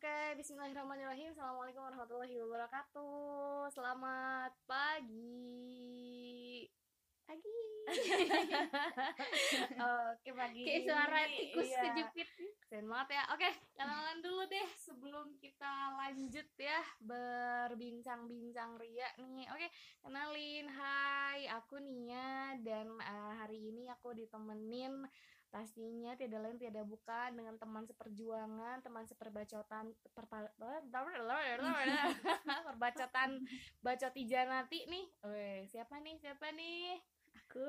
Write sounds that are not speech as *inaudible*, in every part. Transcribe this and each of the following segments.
Oke, bismillahirrahmanirrahim. Assalamualaikum warahmatullahi wabarakatuh. Selamat pagi. Pagi. *laughs* Oke, pagi. Kayak suara tikus Iya. kejepit. Keren banget ya. Oke, kenalan dulu deh sebelum kita lanjut ya berbincang-bincang Ria nih. Oke, kenalin. Hai, aku Nia dan eh, hari ini aku ditemenin pastinya tidak lain tidak bukan dengan teman seperjuangan, teman seperbacotan perpa, *laughs* perbacotan bacoti janati nih. Weh, siapa nih? Siapa nih? Aku.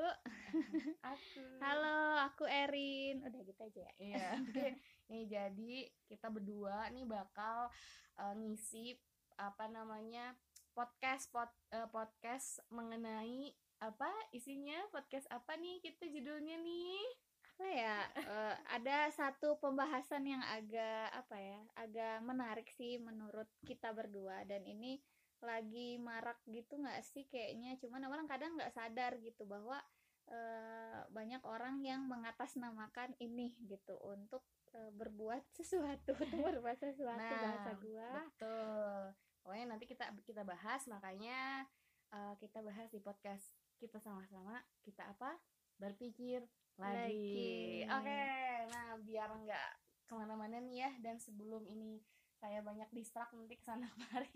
Aku. Halo, aku Erin. Udah gitu aja ya. Iya. Oke. Nih jadi kita berdua nih bakal eh, ngisi apa namanya podcast pod, eh, podcast mengenai apa isinya podcast apa nih kita judulnya nih Apa ya? eh, ada satu pembahasan yang agak apa ya? Agak menarik sih menurut kita berdua. Dan ini lagi marak gitu nggak sih kayaknya? Cuman orang kadang nggak sadar gitu bahwa eh, banyak orang yang mengatasnamakan ini gitu untuk eh, berbuat *laughs* sesuatu berbuat sesuatu Nah, bahasa gua. betul. Pokoknya nanti kita kita bahas. Makanya eh, kita bahas di podcast kita sama-sama. Kita apa? Berpikir lagi, Lagi. oke nah biar nggak ke mana-mana nih ya dan sebelum ini saya banyak distrak nanti ke sana *laughs* kemari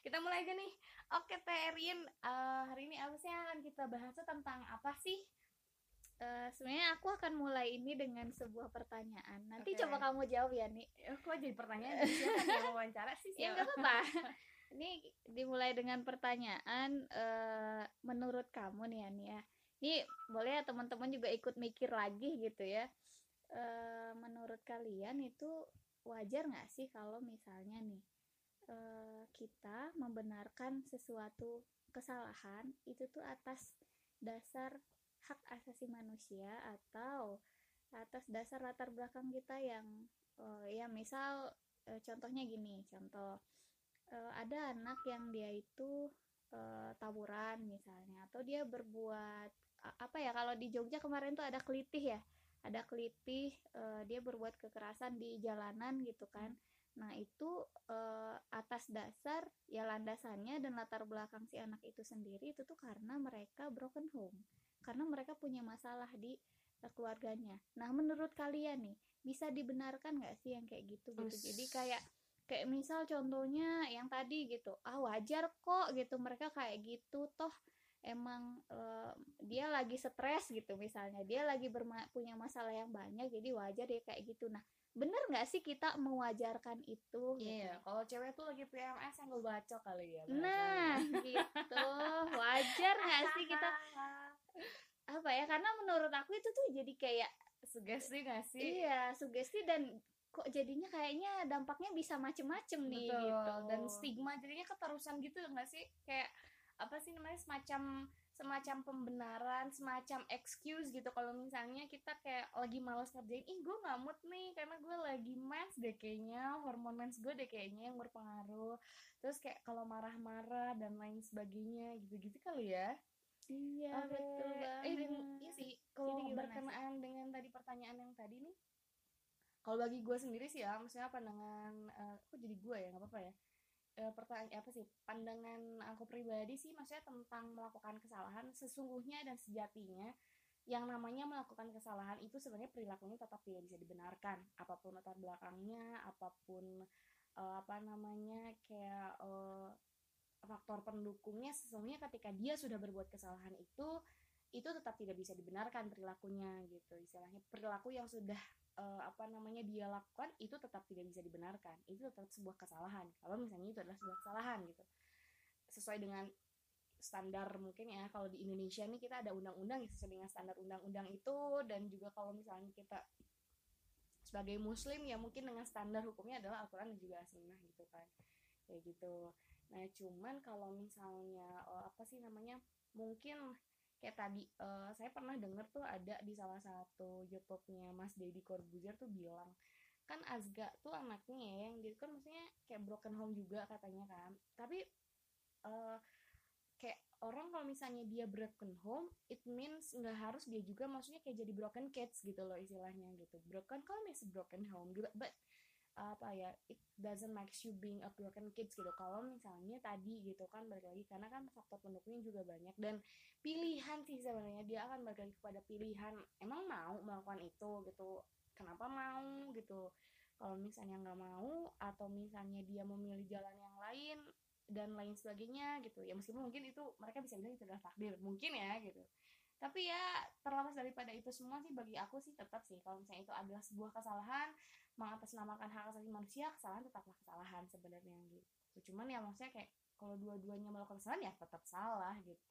kita mulai aja nih oke Terin Eh, hari ini apa sih yang akan kita bahas tuh tentang apa sih Eh, sebenarnya aku akan mulai ini dengan sebuah pertanyaan. Nanti Oke. coba kamu jawab ya, nih. Eh, kok jadi pertanyaan siapa yang wawancara sih *laughs* Ya nggak apa-apa. ini dimulai dengan pertanyaan eh, menurut kamu nih ya, nih ya. Ini boleh ya teman-teman juga ikut mikir lagi gitu ya. Eh, menurut kalian itu wajar nggak sih kalau misalnya nih eh, kita membenarkan sesuatu kesalahan itu tuh atas dasar hak asasi manusia atau atas dasar latar belakang kita yang eh, ya misal eh, contohnya gini contoh eh, ada anak yang dia itu tawuran misalnya atau dia berbuat apa ya kalau di Jogja kemarin tuh ada kelitih ya. Ada kelitih eh, dia berbuat kekerasan di jalanan gitu kan. Nah itu eh, atas dasar ya landasannya dan latar belakang si anak itu sendiri itu tuh karena mereka broken home. Karena mereka punya masalah di eh, keluarganya. Nah menurut kalian nih bisa dibenarkan nggak sih yang kayak gitu gitu? Jadi kayak kayak misal contohnya yang tadi gitu ah wajar kok gitu. Mereka kayak gitu toh emang eh, dia lagi stres gitu misalnya dia lagi berma- punya masalah yang banyak jadi wajar dia kayak gitu nah bener nggak sih kita mewajarkan itu Iya, kalau cewek tuh lagi PMS yang baca kali ya. nah gitu wajar nggak *laughs* sih kita apa ya karena menurut aku itu tuh jadi kayak sugesti gak sih? iya sugesti dan kok jadinya kayaknya dampaknya bisa macem-macem nih Betul. gitu Dan stigma jadinya keterusan gitu gak sih? Kayak apa sih namanya semacam semacam pembenaran, semacam excuse gitu kalau misalnya kita kayak lagi males ngerjain, ih gue nggak mood nih karena gue lagi mens deh kayaknya, hormon mens gue deh kayaknya yang berpengaruh. Terus kayak kalau marah-marah dan lain sebagainya gitu-gitu kali ya. iya Oke. betul Eh, banget dan iya sih, kalau berkenaan dengan tadi pertanyaan yang tadi nih, kalau bagi gue sendiri sih ya, maksudnya pandangan, eh, kok jadi gue ya, nggak apa-apa ya. Eh, pertanyaan apa sih? Pandangan aku pribadi sih, maksudnya tentang melakukan kesalahan sesungguhnya dan sejatinya yang namanya melakukan kesalahan itu sebenarnya perilakunya tetap tidak bisa dibenarkan apa pun latar belakangnya apa pun eh, apa namanya kayak eh, faktor pendukungnya sesungguhnya ketika dia sudah berbuat kesalahan itu itu tetap tidak bisa dibenarkan perilakunya gitu istilahnya perilaku yang sudah eh, apa namanya dia lakukan itu tetap tidak bisa dibenarkan. Itu tetap sebuah kesalahan. Kalau misalnya itu adalah sebuah kesalahan gitu. Sesuai dengan standar mungkin ya kalau di Indonesia nih kita ada undang-undang yang sesuai dengan standar undang-undang itu dan juga kalau misalnya kita sebagai muslim ya mungkin dengan standar hukumnya adalah Al-Quran dan juga Sunnah gitu kan. Kayak gitu. Nah cuman kalau misalnya eh, apa sih namanya mungkin kayak tadi eh, saya pernah denger tuh ada di salah satu YouTube-nya Mas Deddy Corbuzier tuh bilang kan Azga tuh anaknya ya yang dia kan maksudnya kayak broken home juga katanya kan. Tapi eh, kayak orang kalau misalnya dia broken home it means nggak harus dia juga maksudnya kayak jadi broken kids gitu loh istilahnya gitu. Broken home is broken home but apa ya it doesn't makes you being a broken kids gitu. Kalau misalnya tadi gitu kan balik lagi karena kan faktor pendukungnya juga banyak dan pilihan sih sebenarnya. Dia akan balik lagi kepada pilihan emang mau melakukan itu? gitu. Kenapa mau? gitu. Kalau misalnya nggak mau atau misalnya dia memilih jalan yang lain dan lain sebagainya gitu. Ya meskipun mungkin itu mereka bisa bilang itu adalah takdir mungkin ya gitu. Tapi ya terlepas daripada itu semua sih bagi aku sih tetap sih kalau misalnya itu adalah sebuah kesalahan mengatasnamakan hak asasi manusia kesalahan tetaplah kesalahan sebenarnya gitu. Cuman ya maksudnya kayak kalau dua-duanya melakukan kesalahan ya tetap salah gitu.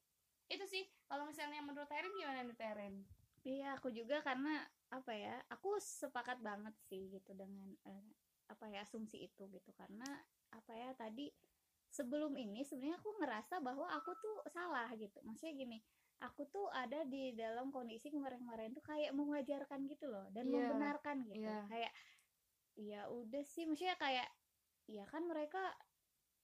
Itu sih kalau misalnya menurut Terin gimana nih Terin iya aku juga karena apa ya aku sepakat banget sih gitu dengan eh, apa ya asumsi itu gitu. Karena apa ya tadi sebelum ini sebenarnya aku ngerasa bahwa aku tuh salah gitu. Maksudnya gini aku tuh ada di dalam kondisi kemarin-kemarin tuh kayak mewajarkan gitu loh dan Iya, membenarkan gitu. Iya. kayak ya udah sih maksudnya kayak ya kan mereka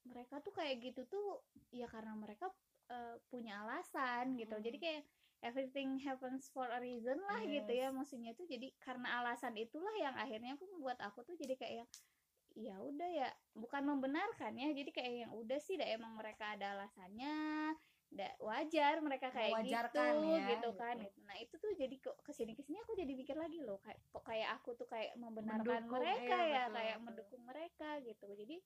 mereka tuh kayak gitu tuh ya karena mereka eh, punya alasan gitu Hmm. jadi kayak everything happens for a reason lah gitu ya Yes. maksudnya tuh jadi karena alasan itulah yang akhirnya aku membuat aku tuh jadi kayak yang ya udah ya bukan membenarkan ya jadi kayak yang udah sih dah emang mereka ada alasannya da, wajar mereka kayak gitu ya, gitu kan gitu. nah itu tuh jadi kok ke sini ke sini aku jadi mikir lagi loh kayak kok kayak aku tuh kayak membenarkan Mendukung, mereka iya, ya betul, kayak betul. mendukung mereka gitu jadi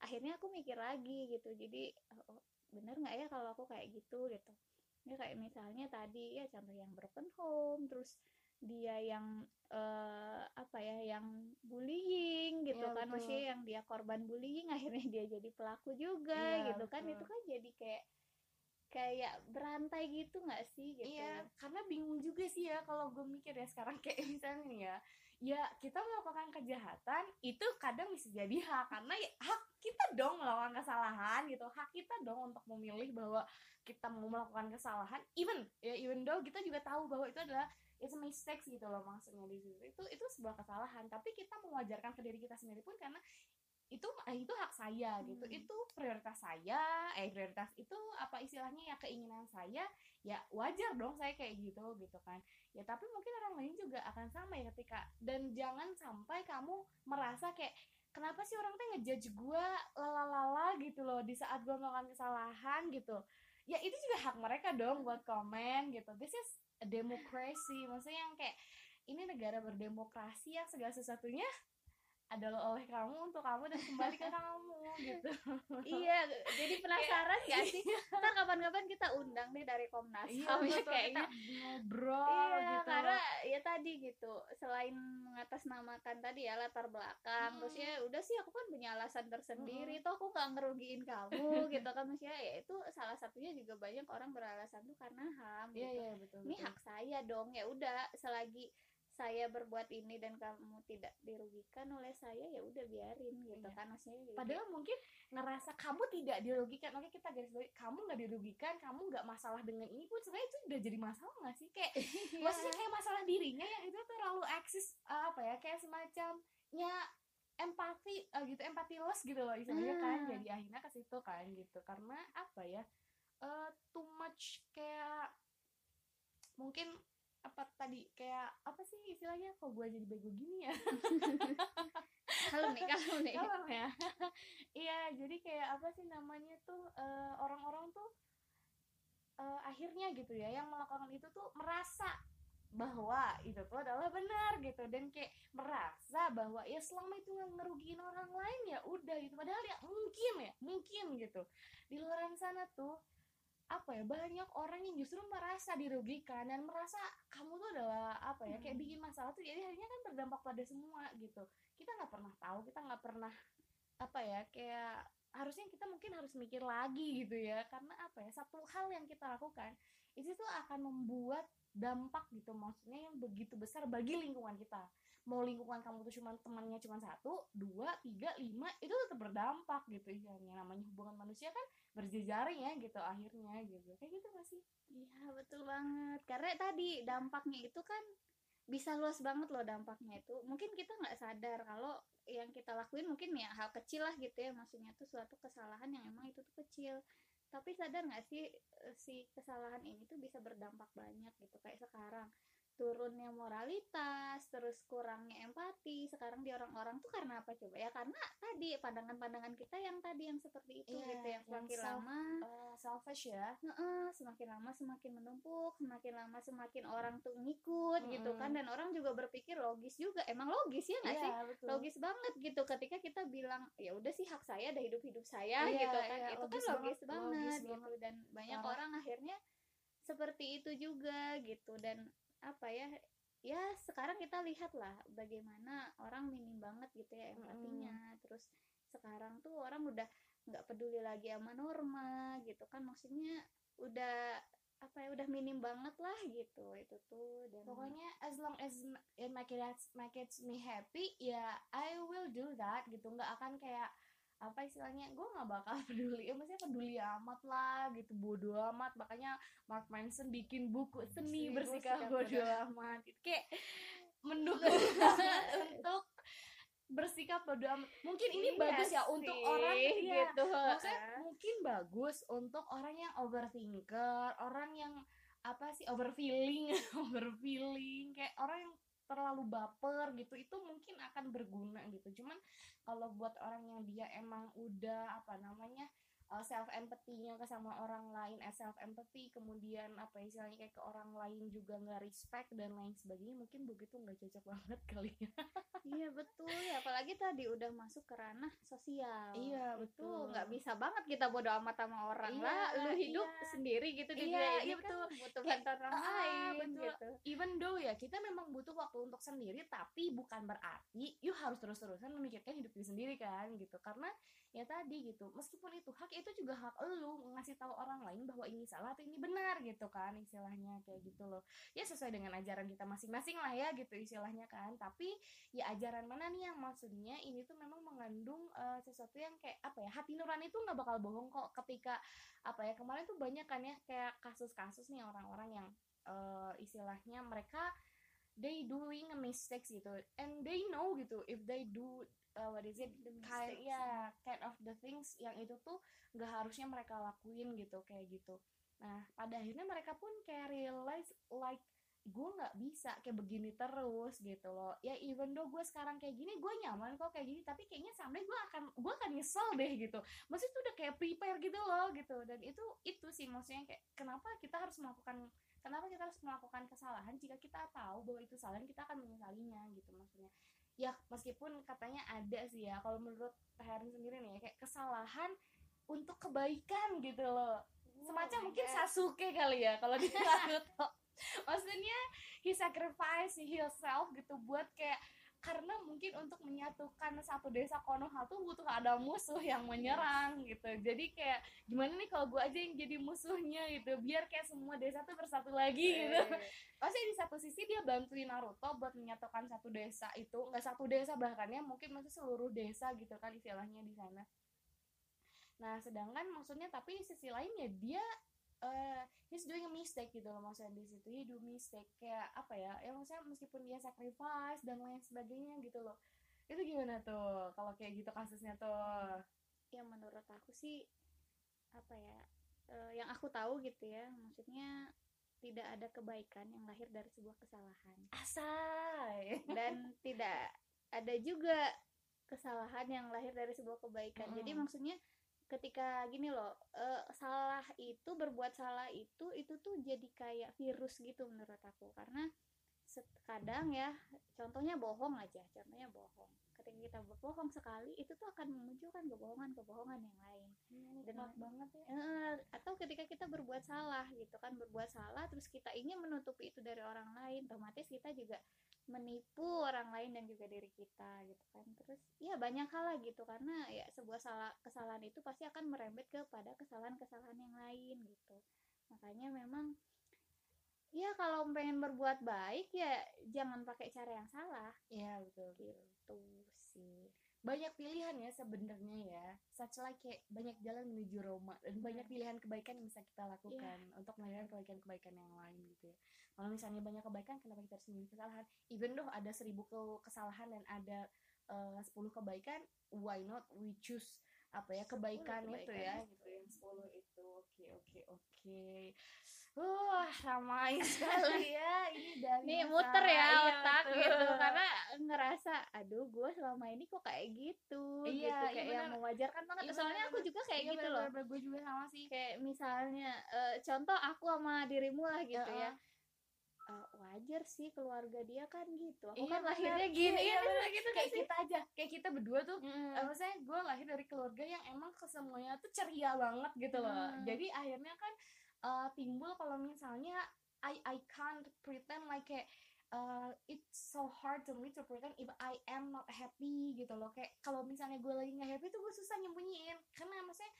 akhirnya aku mikir lagi gitu jadi oh, oh, bener nggak ya kalau aku kayak gitu gitu ya kayak misalnya tadi ya contoh yang broken home terus dia yang eh, apa ya yang bullying gitu Iya, kan betul. maksudnya yang dia korban bullying *laughs* akhirnya dia jadi pelaku juga Iya, gitu kan betul. itu kan jadi kayak kayak berantai gitu nggak sih gitu? Iya, karena bingung juga sih ya kalau gue mikir ya sekarang *laughs* kayak misalnya nih ya, ya kita melakukan kejahatan itu kadang bisa jadi hak karena ya hak kita dong melakukan kesalahan gitu, hak kita dong untuk memilih bahwa kita mau melakukan kesalahan, even ya even though kita juga tahu bahwa itu adalah it's a mistakes gitu loh maksudnya di situ. Itu itu sebuah kesalahan. Tapi kita mewajarkan ke diri kita sendiri pun karena itu eh, itu hak saya gitu. Hmm. itu prioritas saya eh prioritas itu apa istilahnya ya keinginan saya ya wajar dong saya kayak gitu gitu kan. Ya tapi mungkin orang lain juga akan sama ya ketika dan jangan sampai kamu merasa kayak kenapa sih orang tuh ngejudge gue lalalala gitu loh di saat gue melakukan kesalahan gitu. Ya itu juga hak mereka dong buat komen gitu. This is a democracy. Maksudnya yang kayak ini negara berdemokrasi yang segala sesuatunya adalah oleh kamu untuk kamu dan kembali ke kamu gitu. Iya jadi penasaran gak sih? ntar kapan-kapan kita undang deh dari Komnas. HAM ya betul, kayaknya kita ngobrol iya gitu. karena ya tadi gitu. Selain mengatasnamakan tadi ya latar belakang Hmm. terus ya udah sih aku kan punya alasan tersendiri toh aku gak ngerugiin kamu *laughs* gitu kan. Maksudnya ya itu salah satunya juga banyak orang beralasan tuh karena ham iya gitu. iya betul ini betul. hak saya dong ya udah selagi saya berbuat ini dan kamu tidak dirugikan oleh saya ya udah biarin gitu Iya. kan maksudnya jadi padahal mungkin ngerasa kamu tidak dirugikan oke kita garis bawah kamu nggak dirugikan kamu nggak masalah dengan ini pun sebenarnya itu udah jadi masalah nggak sih kayak *laughs* Iya. maksudnya kayak masalah dirinya yang itu terlalu eksis uh, apa ya kayak semacamnya empati uh, gitu empati loss gitu loh istilahnya kan Ah. jadi akhirnya ke situ kan gitu karena apa ya uh, too much kayak mungkin tadi kayak apa sih istilahnya? Kok gue jadi bego gini ya? *laughs* Kalau nih kalau nih. Kalem ya? *laughs* Iya jadi kayak apa sih namanya tuh eh, orang-orang tuh eh, akhirnya gitu ya yang melakukan itu tuh merasa bahwa itu tuh adalah benar gitu. Dan kayak merasa bahwa ya selama itu nggak ngerugiin orang lain ya udah gitu. Padahal ya mungkin ya mungkin gitu. Di luar sana tuh apa ya banyak orang yang justru merasa dirugikan dan merasa kamu tuh adalah apa ya kayak bikin masalah tuh jadi akhirnya kan berdampak pada semua gitu. Kita nggak pernah tahu kita nggak pernah apa ya kayak harusnya kita mungkin harus mikir lagi gitu ya. Karena apa ya satu hal yang kita lakukan itu tuh akan membuat dampak gitu maksudnya yang begitu besar bagi lingkungan kita. Mau lingkungan kamu tuh cuma temannya cuma satu dua tiga lima itu tetap berdampak gitu. Istilahnya namanya hubungan manusia kan berjejaring ya gitu akhirnya gitu. Kayak gitu gak sih? Iya betul banget. Karena tadi dampaknya itu kan bisa luas banget loh dampaknya itu. Mungkin kita nggak sadar kalau yang kita lakuin mungkin ya hal kecil lah gitu ya. Maksudnya tuh suatu kesalahan yang emang itu tuh kecil. Tapi sadar nggak sih eh, si kesalahan ini tuh bisa berdampak banyak gitu. Kayak sekarang turunnya moralitas terus kurangnya empati sekarang di orang-orang tuh karena apa coba ya karena tadi pandangan-pandangan kita yang tadi yang seperti itu Iya, gitu yang yang semakin self- lama Eh, selfish ya Heeh, semakin lama semakin menumpuk, semakin lama semakin orang tuh ngikut gitu kan dan orang juga berpikir logis juga. Emang logis ya nggak sih? Iya, betul. Logis banget gitu ketika kita bilang ya udah sih hak saya ada hidup-hidup saya Iya, gitu kan. iya, itu logis kan logis banget, banget, logis gitu banget. dan banyak Parah. orang akhirnya seperti itu juga gitu dan apa ya ya sekarang kita lihat lah bagaimana orang minim banget gitu ya empatinya. Terus sekarang tuh orang udah nggak peduli lagi sama norma gitu kan maksudnya udah apa ya udah minim banget lah gitu itu tuh. Dan pokoknya as long as it make it make it me happy ya I will do that gitu. Nggak akan kayak apa istilahnya gue nggak bakal *laughs* peduli ya maksudnya peduli amat lah gitu bodoh amat. Makanya Mark Manson bikin buku seni Seni bersikap bodoh. amat. Gitu. kayak mendukung banget *laughs* *laughs* untuk bersikap bodoh amat mungkin ini Iya bagus ya untuk orang iya, gitu. Maksudnya mungkin bagus untuk orang yang overthinker orang yang apa sih overfeeling overfeeling. Kayak orang yang terlalu baper gitu itu mungkin akan berguna gitu. Cuman kalau buat orang yang dia emang udah apa namanya self empathy-nya ke sama orang lain eh, self empathy kemudian apa ya, istilahnya kayak ke orang lain juga nggak respect dan lain sebagainya mungkin begitu nggak cocok banget *laughs* kali ya iya betul ya apalagi tadi udah masuk ke ranah sosial Iya, betul. nggak bisa banget kita bodo amat sama orang Iya, lah lu hidup iya. sendiri gitu di Iya, dunia iya, kan betul. butuh Kayak, bantuan orang ah, lain betul. gitu even though ya kita memang butuh waktu untuk sendiri tapi bukan berarti you harus terus-terusan memikirkan hidup diri sendiri kan gitu karena ya tadi gitu. Meskipun itu hak itu juga hak lu ngasih tahu orang lain bahwa ini salah atau ini benar gitu kan istilahnya kayak gitu loh. Ya sesuai dengan ajaran kita masing-masing lah ya gitu istilahnya kan. Tapi ya ajaran mana nih yang maksudnya ini tuh memang mengandung eh, sesuatu yang kayak apa ya hati nurani itu nggak bakal bohong kok ketika apa ya kemarin tuh banyak kan ya kayak kasus-kasus nih orang-orang yang eh, istilahnya mereka they doing a mistakes gitu. And they know gitu if they do uh, what is it? The kind ya kind of the things yang itu tuh nggak harusnya mereka lakuin gitu kayak gitu. Nah pada akhirnya mereka pun kayak realize like gue nggak bisa kayak begini terus gitu loh. Ya even though gue sekarang kayak gini gue nyaman kok kayak gini tapi kayaknya someday gue akan gue akan nyesel deh gitu. Maksudnya itu udah kayak prepare gitu loh gitu. Dan itu itu sih maksudnya kayak kenapa kita harus melakukan kenapa kita harus melakukan kesalahan jika kita tahu bahwa itu salah dan kita akan menyesalinya gitu maksudnya. Ya meskipun katanya ada sih ya kalau menurut Herin sendiri nih ya, kayak kesalahan untuk kebaikan gitu loh. Semacam Oh my mungkin God. Sasuke kali ya kalau di *laughs* Naruto. Maksudnya he sacrifice himself gitu buat kayak karena mungkin untuk menyatukan satu desa Konoha tuh butuh ada musuh yang menyerang gitu. Jadi kayak gimana nih kalau gue aja yang jadi musuhnya gitu biar kayak semua desa tuh bersatu lagi gitu. Eh, pasti di satu sisi dia bantuin Naruto buat menyatukan satu desa itu nggak satu desa bahkan ya mungkin masih seluruh desa gitu kan istilahnya di sana. Nah sedangkan maksudnya tapi di sisi lain ya dia eh he's doing a mistake gitu loh maksudnya di situ. He do mistake kayak apa ya? Ya maksudnya meskipun dia sacrifice dan lain sebagainya gitu loh. Itu gimana tuh kalau kayak gitu kasusnya tuh? Ya menurut aku sih apa ya eh, yang aku tahu gitu ya maksudnya tidak ada kebaikan yang lahir dari sebuah kesalahan. Asai. Dan *laughs* tidak ada juga kesalahan yang lahir dari sebuah kebaikan. Jadi Mm. maksudnya ketika gini loh eh, salah itu berbuat salah itu itu tuh jadi kayak virus gitu menurut aku. Karena kadang ya contohnya bohong aja contohnya bohong. Ketika kita berbohong sekali itu tuh akan memunculkan kebohongan-kebohongan yang lain. Dan Dan- banget ya. Eh, atau ketika kita berbuat salah gitu kan berbuat salah terus kita ingin menutupi itu dari orang lain otomatis kita juga menipu orang lain dan juga diri kita gitu kan. Terus ya banyak hal lah gitu karena ya sebuah salah kesalahan itu pasti akan merembet kepada kesalahan-kesalahan yang lain gitu. Makanya memang ya kalau pengen berbuat baik ya jangan pakai cara yang salah. Iya betul gitu sih. Banyak pilihan ya sebenarnya ya. Such like kayak banyak jalan menuju Roma dan banyak pilihan kebaikan yang bisa kita lakukan untuk melakukan kebaikan-kebaikan yang lain gitu ya. Kalau misalnya banyak kebaikan kenapa kita harus memilih kesalahan? Even though ada seribu ke- kesalahan dan ada eh, sepuluh kebaikan why not we choose apa ya Sepuluh kebaikan, itu kebaikan ya itu. gitu yang sepuluh itu. Oke oke oke Wah, ramai *laughs* sekali ya ini dari nih muter ya iya, otak betul. gitu karena ngerasa aduh gue selama ini kok kayak gitu Iya, gitu iya kayak yang bener. mewajarkan banget Iya, soalnya aku bener-bener. juga kayak Iya, gitu loh bener-bener, gue juga sama sih kayak misalnya eh, contoh aku sama dirimu lah gitu ya Heeh. Eh, wajar sih keluarga dia kan gitu aku Iya, kan bener. lahirnya Iya, gini iya, kan bener. gitu kayak sih kita aja kayak kita berdua tuh Mm. eh, maksudnya gue lahir dari keluarga yang emang kesemuanya tuh ceria banget gitu loh Hmm. jadi akhirnya kan eh, timbul kalau misalnya I I can't pretend like kayak uh, it's so hard to me to pretend if I am not happy gitu loh. Kayak kalau misalnya gue lagi nggak happy tuh gue susah nyembunyiin. Karena maksudnya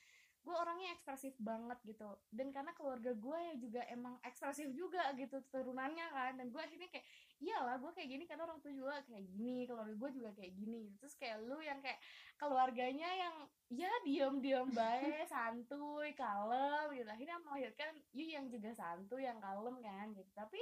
gue orangnya ekspresif banget gitu. Dan karena keluarga gue ya juga emang ekspresif juga gitu turunannya kan. Dan gue akhirnya kayak iyalah gue kayak gini karena orang tua juga kayak gini keluarga gue juga kayak gini. Terus kayak lu yang kayak keluarganya yang ya diam diam baik *laughs* santuy kalem gitu. Akhirnya melahirkan you yang juga santuy yang kalem kan gitu. Tapi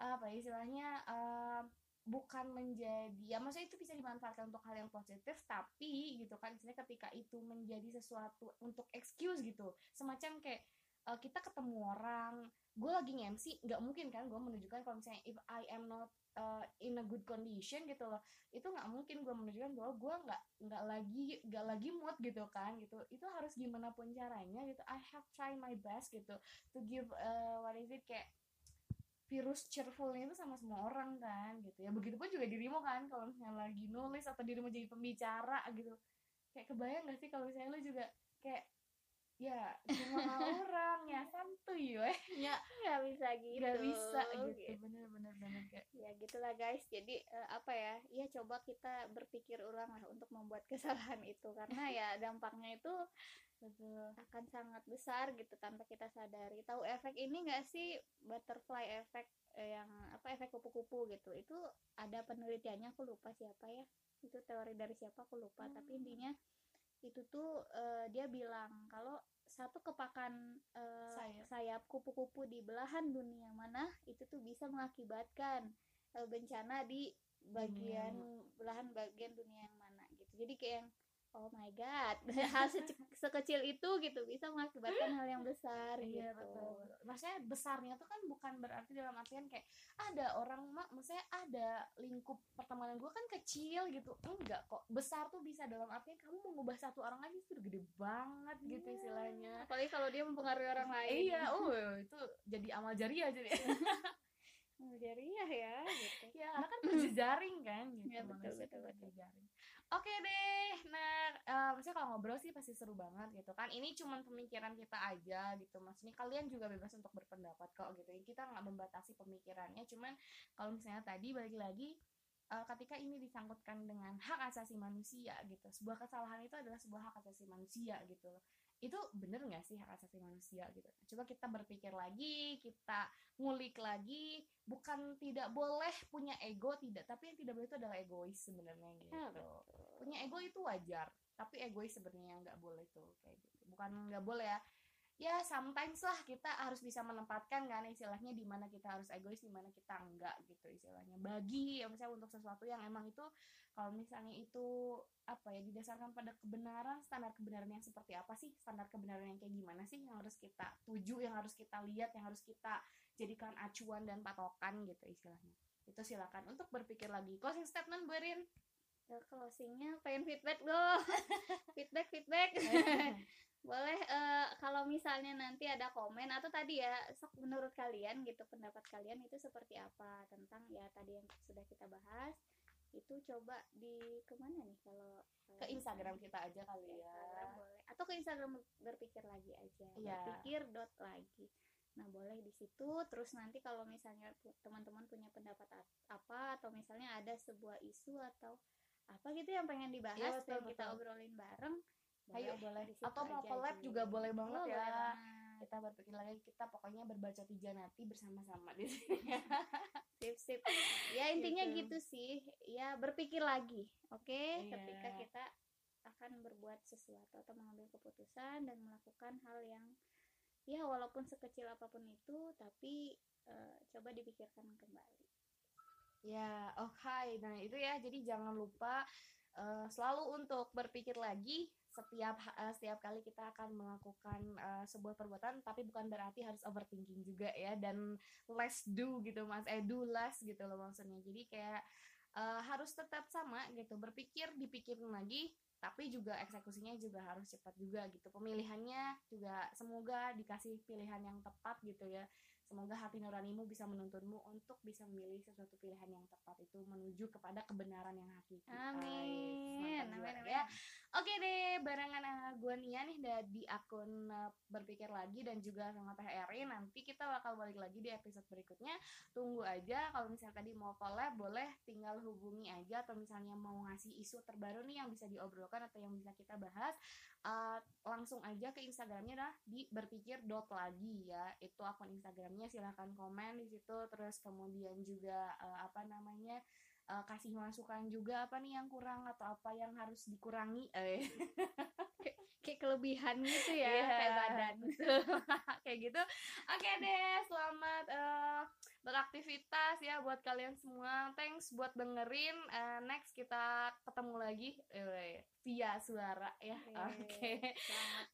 apa ya istilahnya eh, bukan menjadi ya maksudnya itu bisa dimanfaatkan untuk hal yang positif tapi gitu kan istilahnya ketika itu menjadi sesuatu untuk excuse gitu semacam kayak eh, kita ketemu orang gue lagi nge-MC nggak mungkin kan gue menunjukkan kalau misalnya if I am not uh, in a good condition gitu loh itu nggak mungkin gue menunjukkan bahwa gue nggak nggak lagi nggak lagi mood gitu kan gitu. Itu harus gimana pun caranya gitu I have try my best gitu to give uh, what is it kayak virus cheerfulnya itu sama semua orang kan gitu ya. Begitupun juga dirimu kan kalau misalnya lagi nulis atau dirimu jadi pembicara gitu. Kayak kebayang gak sih kalau misalnya lu juga kayak ya semua orang ya santuy weh. Ya. Nggak bisa gitu. Nggak bisa gitu bener bener bener kayak ya gitulah guys. Jadi eh, apa ya ya coba kita berpikir ulang lah untuk membuat kesalahan itu. Karena ya *laughs* dampaknya itu betul. akan sangat besar gitu tanpa kita sadari. Tahu efek ini nggak sih? Butterfly effect eh, yang apa efek kupu-kupu gitu. Itu ada penelitiannya aku lupa siapa ya. Itu teori dari siapa aku lupa. Tapi Hmm. intinya itu tuh eh, dia bilang kalau satu kepakan eh, Sayap. sayap kupu-kupu di belahan dunia mana itu tuh bisa mengakibatkan eh, bencana di bagian belahan bagian dunia yang mana gitu jadi kayak yang oh my god *laughs* hal sekecil itu gitu bisa mengakibatkan hal yang besar Iya gitu betul. Maksudnya besarnya tuh kan bukan berarti dalam artian kayak ada orang mak, maksudnya ada lingkup pertemanan gue kan kecil gitu. Enggak kok. Besar tuh bisa dalam artian kamu mengubah satu orang lagi itu gede banget gitu Iya. istilahnya. apalagi kalau dia mempengaruhi orang lain Iya, *laughs* oh itu jadi amal jariah jadi. *laughs* Oh, jariah ya gitu ya karena kan berjejaring kan gitu. Iya, betul, manusia betul, tuh betul. Oke deh, nah eh, maksudnya kalau ngobrol sih pasti seru banget gitu kan. Ini cuman pemikiran kita aja gitu. Maksudnya kalian juga bebas untuk berpendapat kok gitu. Kita nggak membatasi pemikirannya. Cuman kalau misalnya tadi balik lagi eh, ketika ini disangkutkan dengan hak asasi manusia gitu. Sebuah kesalahan itu adalah sebuah hak asasi manusia gitu. Itu bener nggak sih hak asasi manusia gitu? Coba kita berpikir lagi, kita ngulik lagi. Bukan tidak boleh punya ego tidak, tapi yang tidak boleh itu adalah egois sebenarnya gitu. Betul. Punya ego itu wajar, tapi egois sebenarnya nggak boleh tuh kayak gitu. Bukan nggak boleh ya. Ya sometimes lah kita harus bisa menempatkan kan istilahnya di mana kita harus egois, di mana kita enggak gitu istilahnya. Bagi ya misalnya untuk sesuatu yang emang itu kalau misalnya itu apa ya didasarkan pada kebenaran standar kebenaran yang seperti apa sih standar kebenaran yang kayak gimana sih yang harus kita tuju yang harus kita lihat yang harus kita jadikan acuan dan patokan gitu istilahnya itu silakan untuk berpikir lagi closing statement Bu Erin Ya, closingnya pengen feedback dong. *laughs* Feedback feedback. *laughs* Boleh eh, kalau misalnya nanti ada komen atau tadi ya sok menurut kalian gitu pendapat kalian itu seperti apa tentang ya tadi yang sudah kita bahas itu coba di ke mana nih kalau ke Instagram kita aja kali ya. Instagram boleh. Atau ke Instagram berpikir lagi aja. Iya. berpikir dot lagi. Nah boleh di situ. Terus nanti kalau misalnya teman-teman punya pendapat apa atau misalnya ada sebuah isu atau apa gitu yang pengen dibahas Iya, betul, pengen kita obrolin bareng ayo. boleh di situ atau mau collab juga boleh banget ya. boleh banget. kita berpikir lagi kita pokoknya berbaca tiga nanti bersama-sama di sini. *laughs* Sip sip. Ya intinya Gitu. gitu, sih. Ya berpikir lagi oke? Iya. ketika kita akan berbuat sesuatu atau mengambil keputusan dan melakukan hal yang ya walaupun sekecil apa pun itu tapi eh, coba dipikirkan kembali Ya, oke. Nah, itu ya. Jadi jangan lupa uh, selalu untuk berpikir lagi setiap uh, setiap kali kita akan melakukan uh, sebuah perbuatan tapi bukan berarti harus overthinking juga ya dan less do gitu mas eh do less gitu loh maksudnya jadi kayak uh, harus tetap sama gitu berpikir dipikirin lagi tapi juga eksekusinya juga harus cepat juga gitu pemilihannya juga semoga dikasih pilihan yang tepat gitu ya Semoga hati nuranimu bisa menuntunmu untuk bisa memilih sesuatu pilihan yang tepat itu menuju kepada kebenaran yang hakiki. Amin. Amin, amin, ya. Oke deh, barengan gue Nia nih di akun uh, berpikir lagi dan juga sama Teh Erin. Nanti kita bakal balik lagi di episode berikutnya. Tunggu aja kalau misalnya tadi mau collab boleh tinggal hubungi aja atau misalnya mau ngasih isu terbaru nih yang bisa diobrolkan atau yang bisa kita bahas uh, langsung aja ke Instagramnya dah di berpikir dot lagi ya. Itu akun Instagramnya silahkan komen di situ terus kemudian juga uh, apa namanya uh, kasih masukan juga apa nih yang kurang atau apa yang harus dikurangi? Eh. *laughs* Kayak kelebihan gitu ya yeah, kayak badan *laughs* kayak gitu. Oke okay deh selamat uh, beraktivitas ya buat kalian semua. Thanks buat dengerin. Uh, next kita ketemu lagi uh, via suara ya. Oke okay.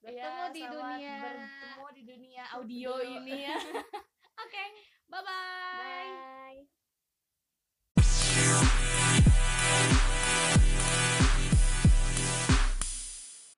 bertemu ya, di dunia. bertemu di dunia audio. ini ya *laughs*